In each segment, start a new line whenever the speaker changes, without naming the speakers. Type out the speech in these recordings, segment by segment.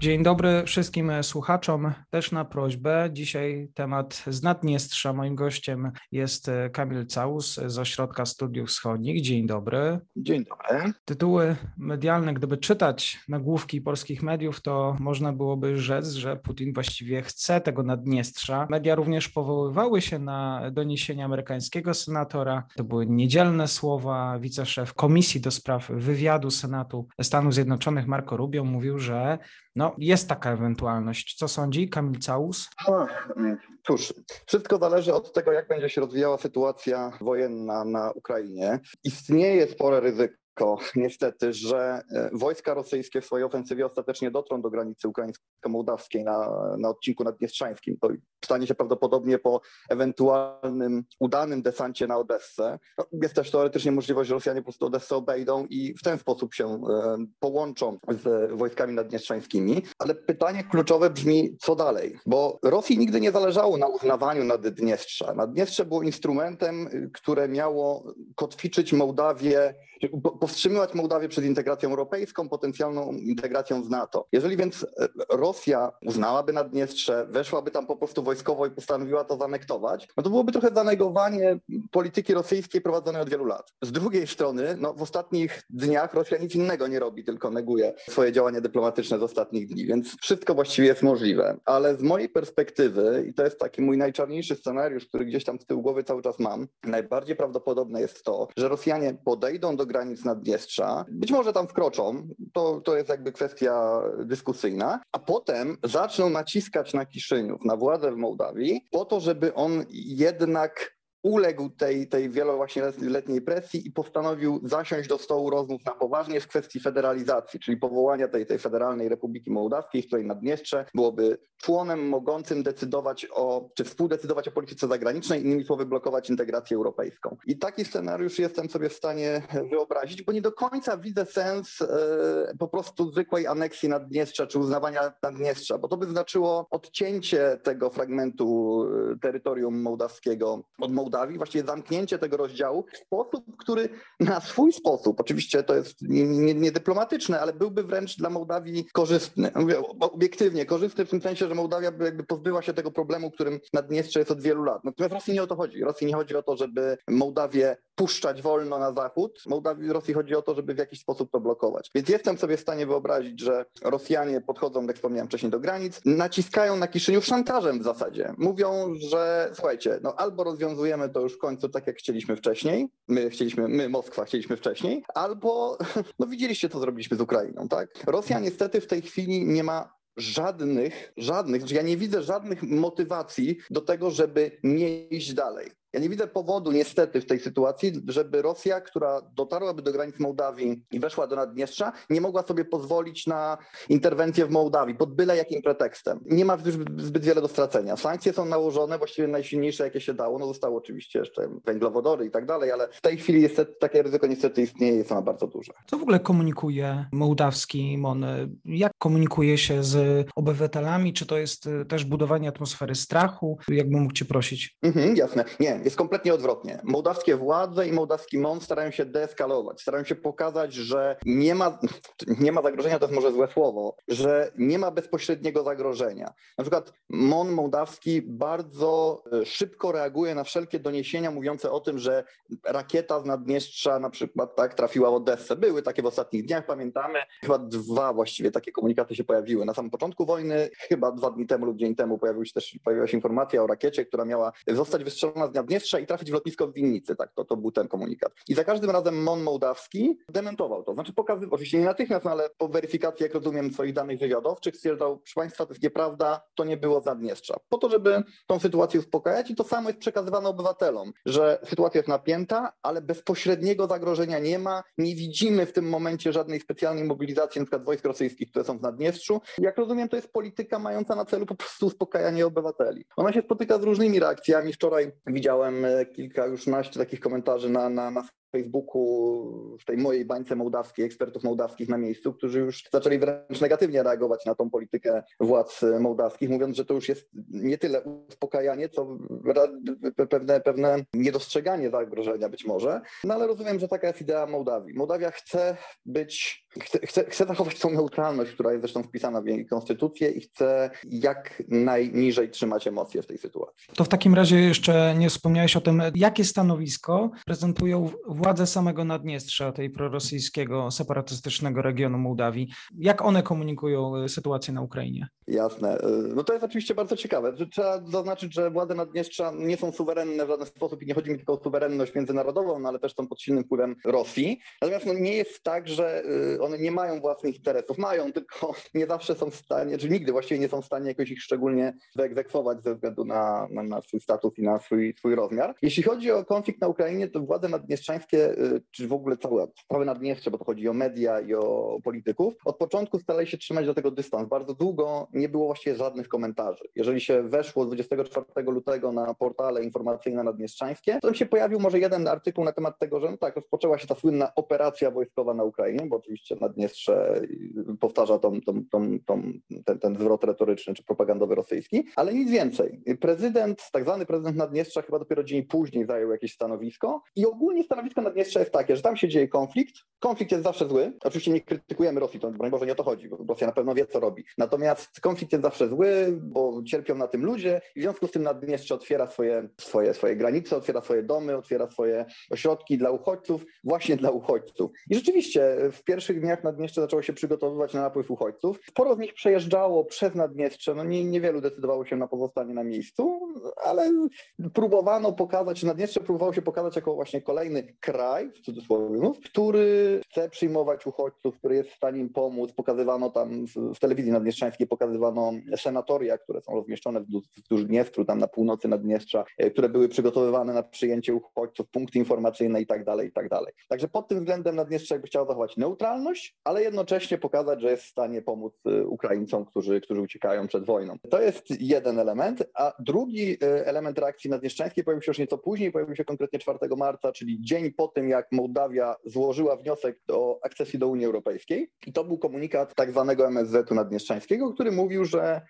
Dzień dobry wszystkim słuchaczom. Też na prośbę. Dzisiaj temat z Naddniestrza. Moim gościem jest Kamil Całus z Ośrodka Studiów Wschodnich. Dzień dobry.
Dzień dobry.
Tytuły medialne, gdyby czytać nagłówki polskich mediów, to można byłoby rzec, że Putin właściwie chce tego Naddniestrza. Media również powoływały się na doniesienia amerykańskiego senatora. To były niedzielne słowa. Wiceszef Komisji do Spraw Wywiadu Senatu Stanów Zjednoczonych Marco Rubio mówił, że no, jest taka ewentualność. Co sądzi Kamil Całus?
Cóż, wszystko zależy od tego, jak będzie się rozwijała sytuacja wojenna na Ukrainie. Istnieje spore ryzyko, niestety, że e, wojska rosyjskie w swojej ofensywie ostatecznie dotrą do granicy ukraińsko-mołdawskiej na, na odcinku nadniestrzańskim. To stanie się prawdopodobnie po ewentualnym udanym desancie na Odessę. No, jest też teoretycznie możliwość, że Rosjanie po prostu Odessę obejdą i w ten sposób się e, połączą z wojskami nadniestrzańskimi. Ale pytanie kluczowe brzmi, co dalej? Bo Rosji nigdy nie zależało na uznawaniu Naddniestrza. Naddniestrze było instrumentem, które miało kotwiczyć Mołdawię, powstrzymywać Mołdawię przed integracją europejską, potencjalną integracją z NATO. Jeżeli więc e, Rosja uznałaby Naddniestrze, weszłaby tam po prostu wojskowo i postanowiła to zanektować, no to byłoby trochę zanegowanie polityki rosyjskiej prowadzonej od wielu lat. Z drugiej strony, no w ostatnich dniach Rosja nic innego nie robi, tylko neguje swoje działania dyplomatyczne z ostatnich dni, więc wszystko właściwie jest możliwe. Ale z mojej perspektywy, i to jest taki mój najczarniejszy scenariusz, który gdzieś tam z tyłu głowy cały czas mam, najbardziej prawdopodobne jest to, że Rosjanie podejdą do granic Naddniestrza, być może tam wkroczą, to, to jest jakby kwestia dyskusyjna, a potem zaczną naciskać na Kiszyniów, na władze w Mołdawii, po to, żeby on jednak uległ tej, tej wieloletniej presji i postanowił zasiąść do stołu rozmów na poważnie w kwestii federalizacji, czyli powołania tej, tej Federalnej Republiki Mołdawskiej, w której Naddniestrze byłoby członem mogącym decydować o, czy współdecydować o polityce zagranicznej, innymi słowy blokować integrację europejską. I taki scenariusz jestem sobie w stanie wyobrazić, bo nie do końca widzę sens e, po prostu zwykłej aneksji Naddniestrza, czy uznawania Naddniestrza, bo to by znaczyło odcięcie tego fragmentu e, terytorium mołdawskiego od Mołdawii Mołdawii, właściwie zamknięcie tego rozdziału w sposób, który na swój sposób, oczywiście to jest niedyplomatyczne, nie, nie ale byłby wręcz dla Mołdawii korzystny. Mówię obiektywnie korzystny w tym sensie, że Mołdawia by jakby pozbyła się tego problemu, którym Naddniestrze jest od wielu lat. Natomiast Rosji nie o to chodzi. Rosji nie chodzi o to, żeby Mołdawię puszczać wolno na zachód. Mołdawii, Rosji chodzi o to, żeby w jakiś sposób to blokować. Więc jestem sobie w stanie wyobrazić, że Rosjanie podchodzą, jak wspomniałem wcześniej, do granic, naciskają na Kiszyniów szantażem w zasadzie. Mówią, że słuchajcie, no albo rozwiązujemy to już w końcu tak, jak chcieliśmy wcześniej, my chcieliśmy, my Moskwa chcieliśmy wcześniej, albo no widzieliście, co zrobiliśmy z Ukrainą, tak? Rosja niestety w tej chwili nie ma żadnych, żadnych, znaczy ja nie widzę żadnych motywacji do tego, żeby nie iść dalej. Ja nie widzę powodu niestety w tej sytuacji, żeby Rosja, która dotarłaby do granic Mołdawii i weszła do Naddniestrza, nie mogła sobie pozwolić na interwencję w Mołdawii pod byle jakim pretekstem. Nie ma już zbyt wiele do stracenia. Sankcje są nałożone, właściwie najsilniejsze jakie się dało. No zostało oczywiście jeszcze węglowodory i tak dalej, ale w tej chwili niestety takie ryzyko niestety istnieje jest ono bardzo duże.
Co w ogóle komunikuje mołdawski MON? Jak komunikuje się z obywatelami? Czy to jest y, też budowanie atmosfery strachu? Jakbym mógł cię prosić?
Mhm, jasne. Nie, jest kompletnie odwrotnie. Mołdawskie władze i mołdawski MON starają się deeskalować, starają się pokazać, że nie ma, nie ma zagrożenia, to jest może złe słowo, że nie ma bezpośredniego zagrożenia. Na przykład MON mołdawski bardzo e, szybko reaguje na wszelkie doniesienia mówiące o tym, że rakieta z Naddniestrza na przykład tak trafiła w Odessę. Były takie w ostatnich dniach, pamiętamy. Chyba dwa właściwie takie komunikaty się pojawiły. Na samym początku wojny, chyba dwa dni temu lub dzień temu pojawił się też, pojawiła się informacja o rakiecie, która miała zostać wystrzelona z Naddniestrza i trafić w lotnisko w Winnicy. Tak, to, to był ten komunikat. I za każdym razem MON Mołdawski dementował to. Znaczy pokazywał, oczywiście nie natychmiast, no ale po weryfikacji, jak rozumiem, swoich danych wywiadowczych stwierdzał, proszę Państwa, to jest nieprawda, to nie było Naddniestrza. Po to, żeby tą sytuację uspokajać i to samo jest przekazywane obywatelom, że sytuacja jest napięta, ale bezpośredniego zagrożenia nie ma, nie widzimy w tym momencie żadnej specjalnej mobilizacji np. wojsk rosyjskich, które są w Naddniestrzu. Jak rozumiem, to jest polityka mająca na celu po prostu uspokajanie obywateli. Ona się spotyka z różnymi reakcjami. Wczoraj widziałem kilka już takich komentarzy na, na, na Facebooku, w tej mojej bańce mołdawskiej, ekspertów mołdawskich na miejscu, którzy już zaczęli wręcz negatywnie reagować na tą politykę władz mołdawskich, mówiąc, że to już jest nie tyle uspokajanie, co pewne, pewne niedostrzeganie zagrożenia być może. No ale rozumiem, że taka jest idea Mołdawii. Mołdawia chce być, chce, chce, chce zachować tą neutralność, która jest zresztą wpisana w jej konstytucję i chce jak najniżej trzymać emocje w tej sytuacji.
To w takim razie jeszcze nie wspomniałeś o tym, jakie stanowisko prezentują władze samego Naddniestrza, tej prorosyjskiego, separatystycznego regionu Mołdawii. Jak one komunikują sytuację na Ukrainie?
Jasne. No to jest oczywiście bardzo ciekawe. Trzeba zaznaczyć, że władze Naddniestrza nie są suwerenne w żaden sposób i nie chodzi mi tylko o suwerenność międzynarodową, no ale też są pod silnym wpływem Rosji. Natomiast no, nie jest tak, że y, one nie mają własnych interesów. Mają, tylko nie zawsze są w stanie, czy nigdy właściwie nie są w stanie jakoś ich szczególnie wyegzekwować ze względu na, na, na swój status i na swój, swój rozmiar. Jeśli chodzi o konflikt na Ukrainie, to władze naddniestrzańskie, y, czy w ogóle całe, całe Naddniestrze, bo to chodzi o media i o polityków, od początku starali się trzymać do tego dystans. Bardzo długo nie było właściwie żadnych komentarzy. Jeżeli się weszło 24 lutego na portale informacyjne naddniestrzańskie, to tam się pojawił może jeden artykuł na temat tego, że no tak, rozpoczęła się ta słynna operacja wojskowa na Ukrainie, bo oczywiście Naddniestrze powtarza tą, tą, tą, tą, ten, ten zwrot retoryczny czy propagandowy rosyjski, ale nic więcej. Prezydent, tak zwany prezydent Naddniestrza chyba dopiero dzień później zajął jakieś stanowisko i ogólnie stanowisko Naddniestrza jest takie, że tam się dzieje konflikt, konflikt jest zawsze zły, oczywiście nie krytykujemy Rosji, to broń Boże nie o to chodzi, bo Rosja na pewno wie co robi, natomiast konflikt jest zawsze zły, bo cierpią na tym ludzie i w związku z tym Naddniestrze otwiera swoje, swoje, swoje granice, otwiera swoje domy, otwiera swoje ośrodki dla uchodźców, właśnie dla uchodźców. I rzeczywiście w pierwszych dniach Naddniestrze zaczęło się przygotowywać na napływ uchodźców. Sporo z nich przejeżdżało przez Naddniestrze, no nie, niewielu decydowało się na pozostanie na miejscu, ale próbowano pokazać, Naddniestrze próbowało się pokazać jako właśnie kolejny kraj, w cudzysłowie, który chce przyjmować uchodźców, który jest w stanie im pomóc. Pokazywano tam w telewizji naddniestrzańskiej, pokazywano senatoria, które są rozmieszczone wzdłuż Dniestru, tam na północy Naddniestrza, e, które były przygotowywane na przyjęcie uchodźców, punkty informacyjne i tak dalej, i tak dalej. Także pod tym względem Naddniestrze jakby chciało zachować neutralność, ale jednocześnie pokazać, że jest w stanie pomóc e, Ukraińcom, którzy, którzy uciekają przed wojną. To jest jeden element, a drugi e, element reakcji naddniestrzańskiej pojawił się już nieco później, pojawił się konkretnie 4 marca, czyli dzień po tym, jak Mołdawia złożyła wniosek o akcesji do Unii Europejskiej. I to był komunikat tak zwanego MSZ-u naddniestrzańskiego, który mówił, że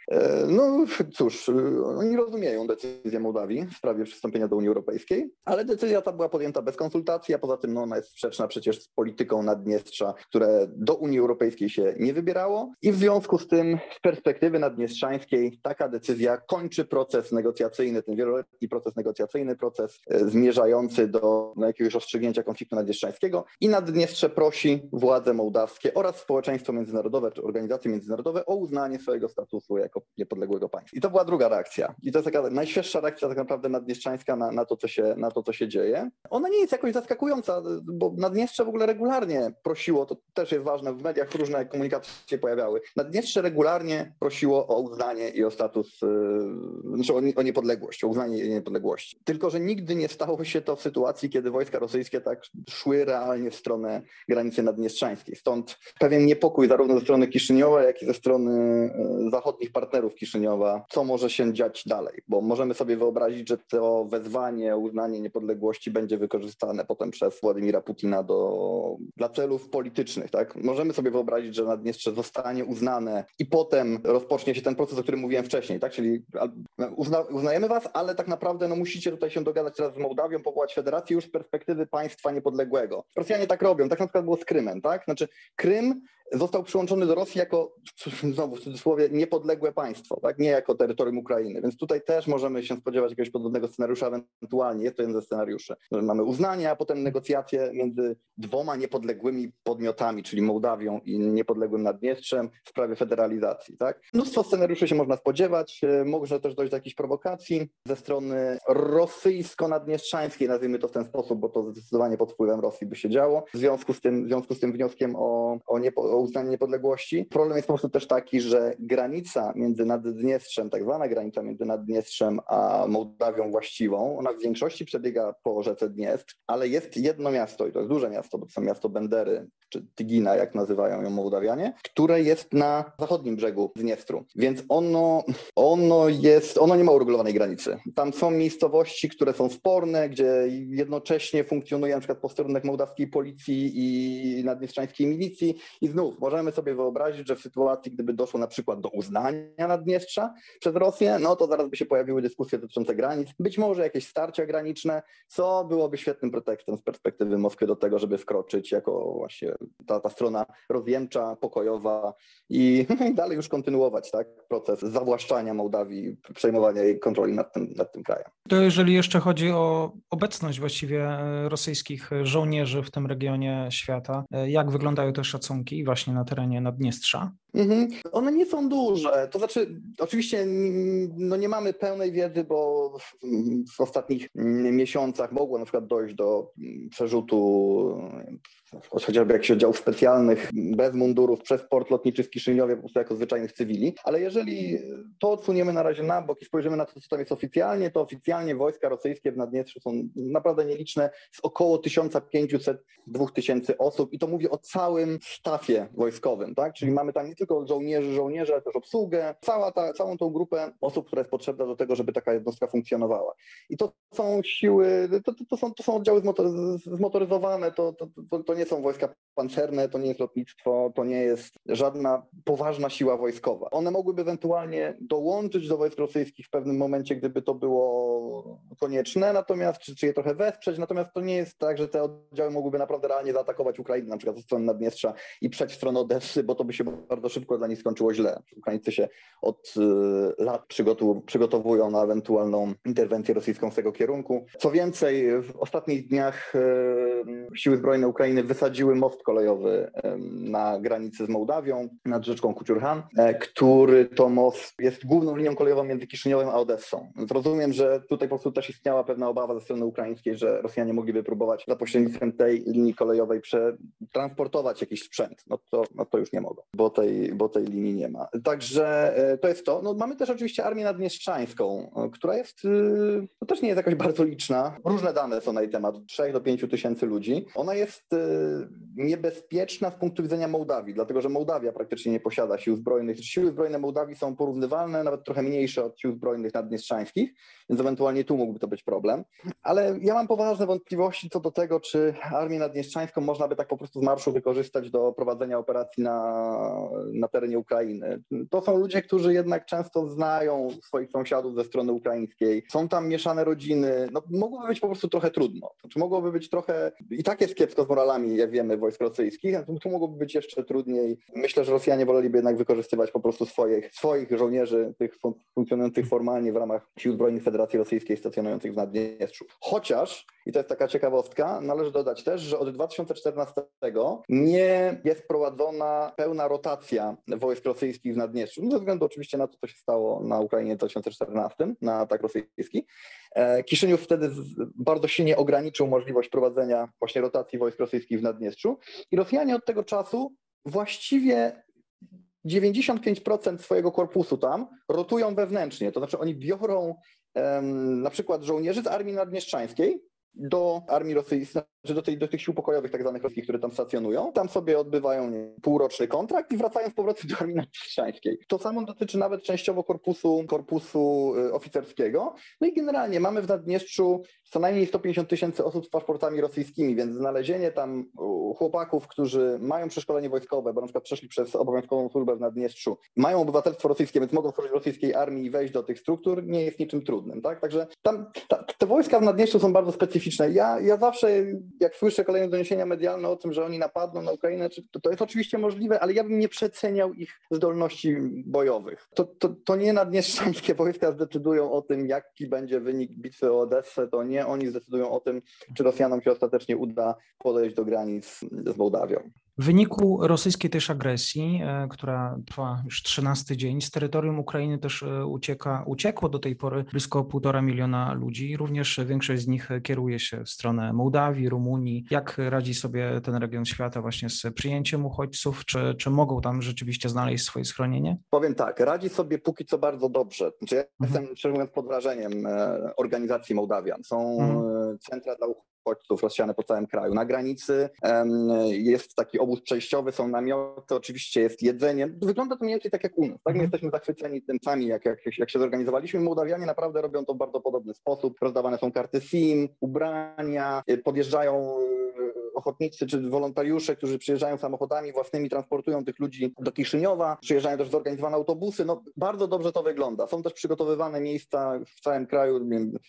no cóż, oni rozumieją decyzję Mołdawii w sprawie przystąpienia do Unii Europejskiej, ale decyzja ta była podjęta bez konsultacji, a poza tym no, ona jest sprzeczna przecież z polityką Naddniestrza, które do Unii Europejskiej się nie wybierało i w związku z tym z perspektywy naddniestrzańskiej taka decyzja kończy proces negocjacyjny, ten wieloletni proces negocjacyjny, proces e, zmierzający do, do jakiegoś rozstrzygnięcia konfliktu naddniestrzańskiego i Naddniestrze prosi władze mołdawskie oraz społeczeństwo międzynarodowe czy organizacje międzynarodowe o uznanie swojego statusu jako niepodległego państwa. I to była druga reakcja. I to jest taka najświeższa reakcja tak naprawdę naddniestrzańska na, na, to, co się, na to, co się dzieje. Ona nie jest jakoś zaskakująca, bo Naddniestrze w ogóle regularnie prosiło, to też jest ważne, w mediach różne komunikaty się pojawiały. Naddniestrze regularnie prosiło o uznanie i o status, yy, znaczy o, niepodległość, o uznanie niepodległości. Tylko, że nigdy nie stało się to w sytuacji, kiedy wojska rosyjskie tak szły realnie w stronę granicy naddniestrzańskiej. Stąd pewien niepokój zarówno ze strony Kiszyniowa, jak i ze strony yy, zachodnich partnerów Kiszyniowa, co może się dziać dalej, bo możemy sobie wyobrazić, że to wezwanie uznanie niepodległości będzie wykorzystane potem przez Władimira Putina do, dla celów politycznych. Tak? Możemy sobie wyobrazić, że Naddniestrze zostanie uznane i potem rozpocznie się ten proces, o którym mówiłem wcześniej, tak? czyli uzna, uznajemy was, ale tak naprawdę no, musicie tutaj się dogadać teraz z Mołdawią, powołać federację już z perspektywy państwa niepodległego. Rosjanie tak robią, tak na przykład było z Krymem. Tak? Znaczy Krym został przyłączony do Rosji jako, znowu w cudzysłowie, niepodległe państwo, tak? nie jako terytorium Ukrainy. Więc tutaj też możemy się spodziewać jakiegoś podobnego scenariusza ewentualnie. Jest to jeden ze scenariuszy. Mamy uznanie, a potem negocjacje między dwoma niepodległymi podmiotami, czyli Mołdawią i niepodległym Naddniestrzem w sprawie federalizacji. Tak? Mnóstwo scenariuszy się można spodziewać. E, może też dojść do jakichś prowokacji ze strony rosyjsko-naddniestrzańskiej, nazwijmy to w ten sposób, bo to zdecydowanie pod wpływem Rosji by się działo. W związku z tym, w związku z tym wnioskiem o, o, o uznanie niepodległości. Problem jest po prostu też taki, że granica między Naddniestrzem, tak zwana granica między Naddniestrzem a Mołdawią właściwą, ona w większości przebiega po rzece Dniestr, ale jest jedno miasto i to jest duże miasto, bo to są miasto Bendery, czy Tygina, jak nazywają ją Mołdawianie, które jest na zachodnim brzegu Dniestru. Więc ono, ono jest, ono nie ma uregulowanej granicy. Tam są miejscowości, które są sporne, gdzie jednocześnie funkcjonuje na przykład posterunek mołdawskiej policji i naddniestrzańskiej milicji i znów możemy sobie wyobrazić, że w sytuacji, gdyby doszło na przykład do uznania Naddniestrza przez Rosję, no to zaraz by się pojawiły dyskusje dotyczące granic, być może jakieś starcia graniczne, co byłoby świetnym pretekstem z perspektywy Moskwy do tego, żeby wkroczyć jako właśnie ta, ta strona rozjemcza, pokojowa i, i dalej już kontynuować tak, proces zawłaszczania Mołdawii, przejmowania jej kontroli nad tym, nad tym krajem.
To jeżeli jeszcze chodzi o obecność właściwie rosyjskich żołnierzy w tym regionie świata, jak wyglądają te szacunki właśnie na terenie Naddniestrza?
Mhm. One nie są duże. To znaczy, oczywiście no nie mamy pełnej wiedzy, bo w ostatnich miesiącach mogło na przykład dojść do przerzutu chociażby jakichś oddziałów specjalnych bez mundurów przez port lotniczy w Kiszyniowie po prostu jako zwyczajnych cywili. Ale jeżeli to odsuniemy na razie na bok i spojrzymy na to, co tam jest oficjalnie, to oficjalnie wojska rosyjskie w Naddniestrzu są naprawdę nieliczne, z około 1500-2000 osób i to mówię o całym stafie wojskowym, tak? Czyli mamy tam nie tylko żołnierzy, żołnierzy, ale też obsługę, cała ta, całą tą grupę osób, która jest potrzebna do tego, żeby taka jednostka funkcjonowała. I to są siły, to, to, to są, to są oddziały zmotoryzowane, to, to, to, nie są wojska pancerne, to nie jest lotnictwo, to nie jest żadna poważna siła wojskowa. One mogłyby ewentualnie dołączyć do wojsk rosyjskich w pewnym momencie, gdyby to było konieczne, natomiast czy, czy je trochę wesprzeć, natomiast to nie jest tak, że te oddziały mogłyby naprawdę realnie zaatakować Ukrainę, na przykład ze strony Naddniestrza i przejść w stronę Odessy, bo to by się bardzo szybko dla nich skończyło źle. Ukraińcy się od y, lat przygotowują na ewentualną interwencję rosyjską z tego kierunku. Co więcej, w ostatnich dniach y, siły zbrojne Ukrainy wysadziły most kolejowy na granicy z Mołdawią nad rzeczką Kuciurhan, e, który to most jest główną linią kolejową między Kiszyniowem a Odessą. Rozumiem, że tutaj po prostu też istniała pewna obawa ze strony ukraińskiej, że Rosjanie mogliby próbować za pośrednictwem tej linii kolejowej przetransportować jakiś sprzęt. No to, no to już nie mogą, bo tej, bo tej linii nie ma. Także e, to jest to. No, mamy też oczywiście Armię Naddniestrzańską, e, która jest, no też nie jest jakoś bardzo liczna. Różne dane są na jej temat, 3 do 5 tysięcy ludzi. Ona jest niebezpieczna z punktu widzenia Mołdawii, dlatego że Mołdawia praktycznie nie posiada sił zbrojnych. Siły zbrojne Mołdawii są porównywalne, nawet trochę mniejsze od sił zbrojnych naddniestrzańskich, więc ewentualnie tu mógłby to być problem. Ale ja mam poważne wątpliwości co do tego, czy armię naddniestrzańską można by tak po prostu z marszu wykorzystać do prowadzenia operacji na, na terenie Ukrainy. To są ludzie, którzy jednak często znają swoich sąsiadów ze strony ukraińskiej. Są tam mieszane rodziny. No, mogłoby być po prostu trochę trudno. Znaczy, mogłoby być trochę, i tak jest kiepsko z moralami, jak wiemy, wojsk rosyjskich, tu mogłoby być jeszcze trudniej. Myślę, że Rosjanie woleliby jednak wykorzystywać po prostu swoich, swoich żołnierzy, tych funkcjonujących formalnie w ramach sił zbrojnych Federacji Rosyjskiej stacjonujących w Naddniestrzu. Chociaż, i to jest taka ciekawostka, należy dodać też, że od 2014 nie jest prowadzona pełna rotacja wojsk rosyjskich w Naddniestrzu, no ze względu oczywiście na to, co się stało na Ukrainie w 2014, na atak rosyjski. E, Kiszyniów wtedy bardzo silnie ograniczył możliwość prowadzenia właśnie rotacji wojsk rosyjskich w Naddniestrzu i Rosjanie od tego czasu właściwie 95% swojego korpusu tam rotują wewnętrznie, to znaczy oni biorą na przykład żołnierzy z armii naddniestrzańskiej, do armii rosyjskiej, znaczy do, tej, do tych sił pokojowych tak zwanych rosyjskich, które tam stacjonują. Tam sobie odbywają półroczny kontrakt i wracają z powrotem do armii naddniestrzańskiej. To samo dotyczy nawet częściowo korpusu, korpusu y, oficerskiego. No i generalnie mamy w Naddniestrzu co najmniej 150 tysięcy osób z paszportami rosyjskimi, więc znalezienie tam chłopaków, którzy mają przeszkolenie wojskowe, bo na przykład przeszli przez obowiązkową służbę w Naddniestrzu, mają obywatelstwo rosyjskie, więc mogą służyć rosyjskiej armii i wejść do tych struktur, nie jest niczym trudnym. Tak? Także tam ta, te wojska w Naddniestrzu są bardzo specyficzne. Ja, ja zawsze, jak słyszę kolejne doniesienia medialne o tym, że oni napadną na Ukrainę, to, to jest oczywiście możliwe, ale ja bym nie przeceniał ich zdolności bojowych. To, to, to nie naddniestrzańskie wojska zdecydują o tym, jaki będzie wynik bitwy o Odessę, to nie oni zdecydują o tym, czy Rosjanom się ostatecznie uda podejść do granic z Mołdawią.
W wyniku rosyjskiej też agresji, e, która trwa już 13 dzień, z terytorium Ukrainy też e, ucieka, uciekło do tej pory blisko półtora miliona ludzi. Również większość z nich kieruje się w stronę Mołdawii, Rumunii. Jak radzi sobie ten region świata właśnie z przyjęciem uchodźców? Czy, czy mogą tam rzeczywiście znaleźć swoje schronienie?
Powiem tak, radzi sobie póki co bardzo dobrze. Znaczy ja mhm. jestem, szczerze mówiąc, pod wrażeniem e, organizacji Mołdawian. Są mhm. centra dla uchodźców rozsiane po całym kraju. Na granicy jest taki obóz przejściowy, są namioty, oczywiście jest jedzenie. Wygląda to mniej więcej tak jak u nas. Tak? My mhm. jesteśmy zachwyceni tym sami, jak, jak, jak się zorganizowaliśmy. Mołdawianie naprawdę robią to w bardzo podobny sposób. Rozdawane są karty SIM, ubrania, y, podjeżdżają ochotnicy czy wolontariusze, którzy przyjeżdżają samochodami własnymi, transportują tych ludzi do Kiszyniowa, przyjeżdżają też zorganizowane autobusy. No, bardzo dobrze to wygląda. Są też przygotowywane miejsca w całym kraju.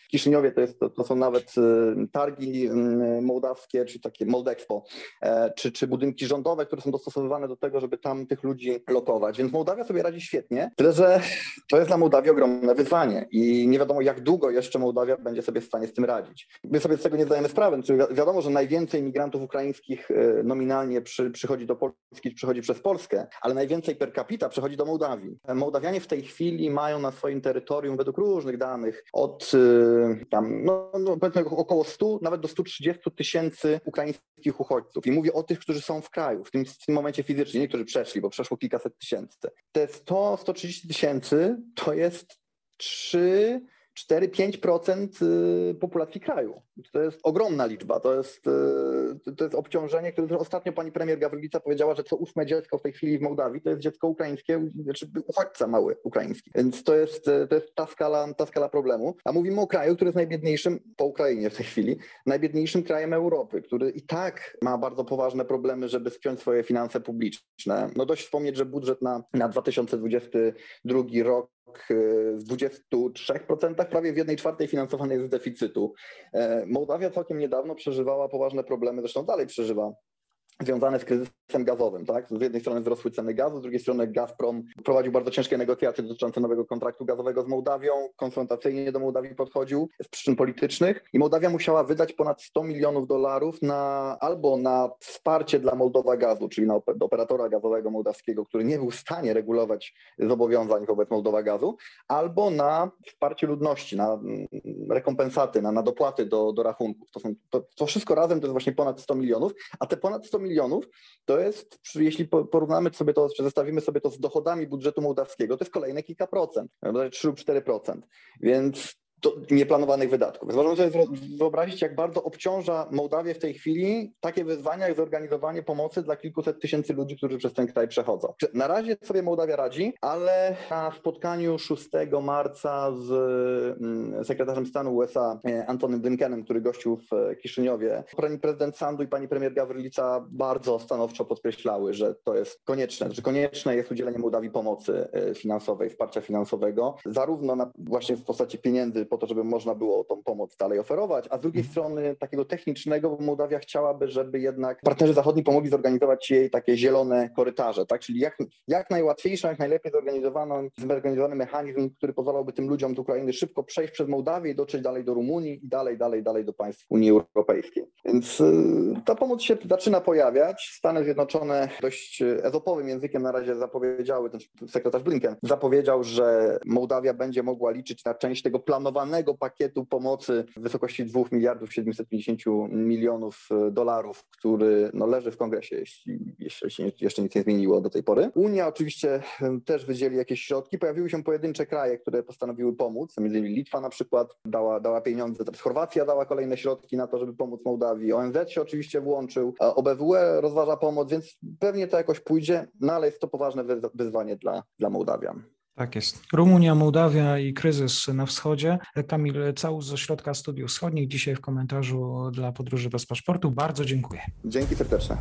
W Kiszyniowie to, jest, to, to są nawet y, targi y, mołdawskie, czy takie Moldexpo, e, czy, czy budynki rządowe, które są dostosowywane do tego, żeby tam tych ludzi lokować. Więc Mołdawia sobie radzi świetnie, tyle że to jest dla Mołdawii ogromne wyzwanie i nie wiadomo jak długo jeszcze Mołdawia będzie sobie w stanie z tym radzić. My sobie z tego nie zdajemy sprawy. Czyli wiadomo, że najwięcej migrantów ukraińskich e, nominalnie przy, przychodzi do Polski, przychodzi przez Polskę, ale najwięcej per capita przychodzi do Mołdawii. Mołdawianie w tej chwili mają na swoim terytorium, według różnych danych, od e, tam, no, no powiedzmy około 100, nawet do 130 tysięcy ukraińskich uchodźców. I mówię o tych, którzy są w kraju, w tym, w tym momencie fizycznie, niektórzy przeszli, bo przeszło kilkaset tysięcy. Te 100-130 tysięcy to jest 3 4-5% y, populacji kraju. To jest ogromna liczba, to jest, to jest obciążenie, które ostatnio pani premier Gawrylica powiedziała, że co ósme dziecko w tej chwili w Mołdawii to jest dziecko ukraińskie, znaczy uchodźca mały ukraiński. Więc to jest, to jest ta, skala, ta skala problemu. A mówimy o kraju, który jest najbiedniejszym, po Ukrainie w tej chwili, najbiedniejszym krajem Europy, który i tak ma bardzo poważne problemy, żeby spiąć swoje finanse publiczne. No dość wspomnieć, że budżet na, na 2022 rok w 23%, prawie w 1 czwartej finansowany jest z deficytu. E, Mołdawia całkiem niedawno przeżywała poważne problemy, zresztą dalej przeżywa związane z kryzysem gazowym. Tak? Z jednej strony wzrosły ceny gazu, z drugiej strony Gazprom prowadził bardzo ciężkie negocjacje dotyczące nowego kontraktu gazowego z Mołdawią, konfrontacyjnie do Mołdawii podchodził z przyczyn politycznych i Mołdawia musiała wydać ponad 100 milionów dolarów na albo na wsparcie dla Mołdowa Gazu, czyli na operatora gazowego mołdawskiego, który nie był w stanie regulować zobowiązań wobec Mołdowa Gazu, albo na wsparcie ludności, na mm, rekompensaty, na, na dopłaty do, do rachunków. To, są, to, to wszystko razem to jest właśnie ponad 100 milionów, a te ponad 100 milionów milionów, to jest, jeśli porównamy sobie to, czy zestawimy sobie to z dochodami budżetu mołdawskiego, to jest kolejne kilka procent, 3 lub 4%. Więc nieplanowanych wydatków. Więc sobie wyobrazić, jak bardzo obciąża Mołdawię w tej chwili takie wyzwania, jak zorganizowanie pomocy dla kilkuset tysięcy ludzi, którzy przez ten kraj przechodzą. Na razie sobie Mołdawia radzi, ale na spotkaniu 6 marca z mm, sekretarzem stanu USA e, Antonym Blinkenem, który gościł w Kiszyniowie, pani prezydent Sandu i pani premier Gawrylica bardzo stanowczo podkreślały, że to jest konieczne, że konieczne jest udzielenie Mołdawii pomocy e, finansowej, wsparcia finansowego, zarówno na, właśnie w postaci pieniędzy po to, żeby można było tą pomoc dalej oferować, a z drugiej mhm. strony takiego technicznego, bo Mołdawia chciałaby, żeby jednak partnerzy zachodni pomogli zorganizować jej takie zielone korytarze, tak? Czyli jak, jak najłatwiejszy, jak najlepiej zorganizowany, zorganizowany mechanizm, który pozwalałby tym ludziom z Ukrainy szybko przejść przez Mołdawię i dotrzeć dalej do Rumunii i dalej, dalej, dalej do państw Unii Europejskiej. Więc y, ta pomoc się zaczyna pojawiać. Stany Zjednoczone dość ezopowym językiem na razie zapowiedziały, ten sekretarz Blinken zapowiedział, że Mołdawia będzie mogła liczyć na część tego planowania planowanego pakietu pomocy w wysokości 2 miliardów 750 milionów e, dolarów, który no, leży w kongresie, jeśli, jeśli jeszcze nic nie zmieniło do tej pory. Unia oczywiście też wydzieli jakieś środki. Pojawiły się pojedyncze kraje, które postanowiły pomóc, między innymi Litwa na przykład dała, dała pieniądze, teraz Chorwacja dała kolejne środki na to, żeby pomóc Mołdawii. ONZ się oczywiście włączył, OBWE rozważa pomoc, więc pewnie to jakoś pójdzie, no ale jest to poważne wyzwanie dla, dla Mołdawian.
Tak jest. Rumunia, Mołdawia i kryzys na wschodzie. Kamil Całus z Ośrodka Studiów Wschodnich dzisiaj w komentarzu dla Podróży bez Paszportu. Bardzo dziękuję.
Dzięki serdeczne.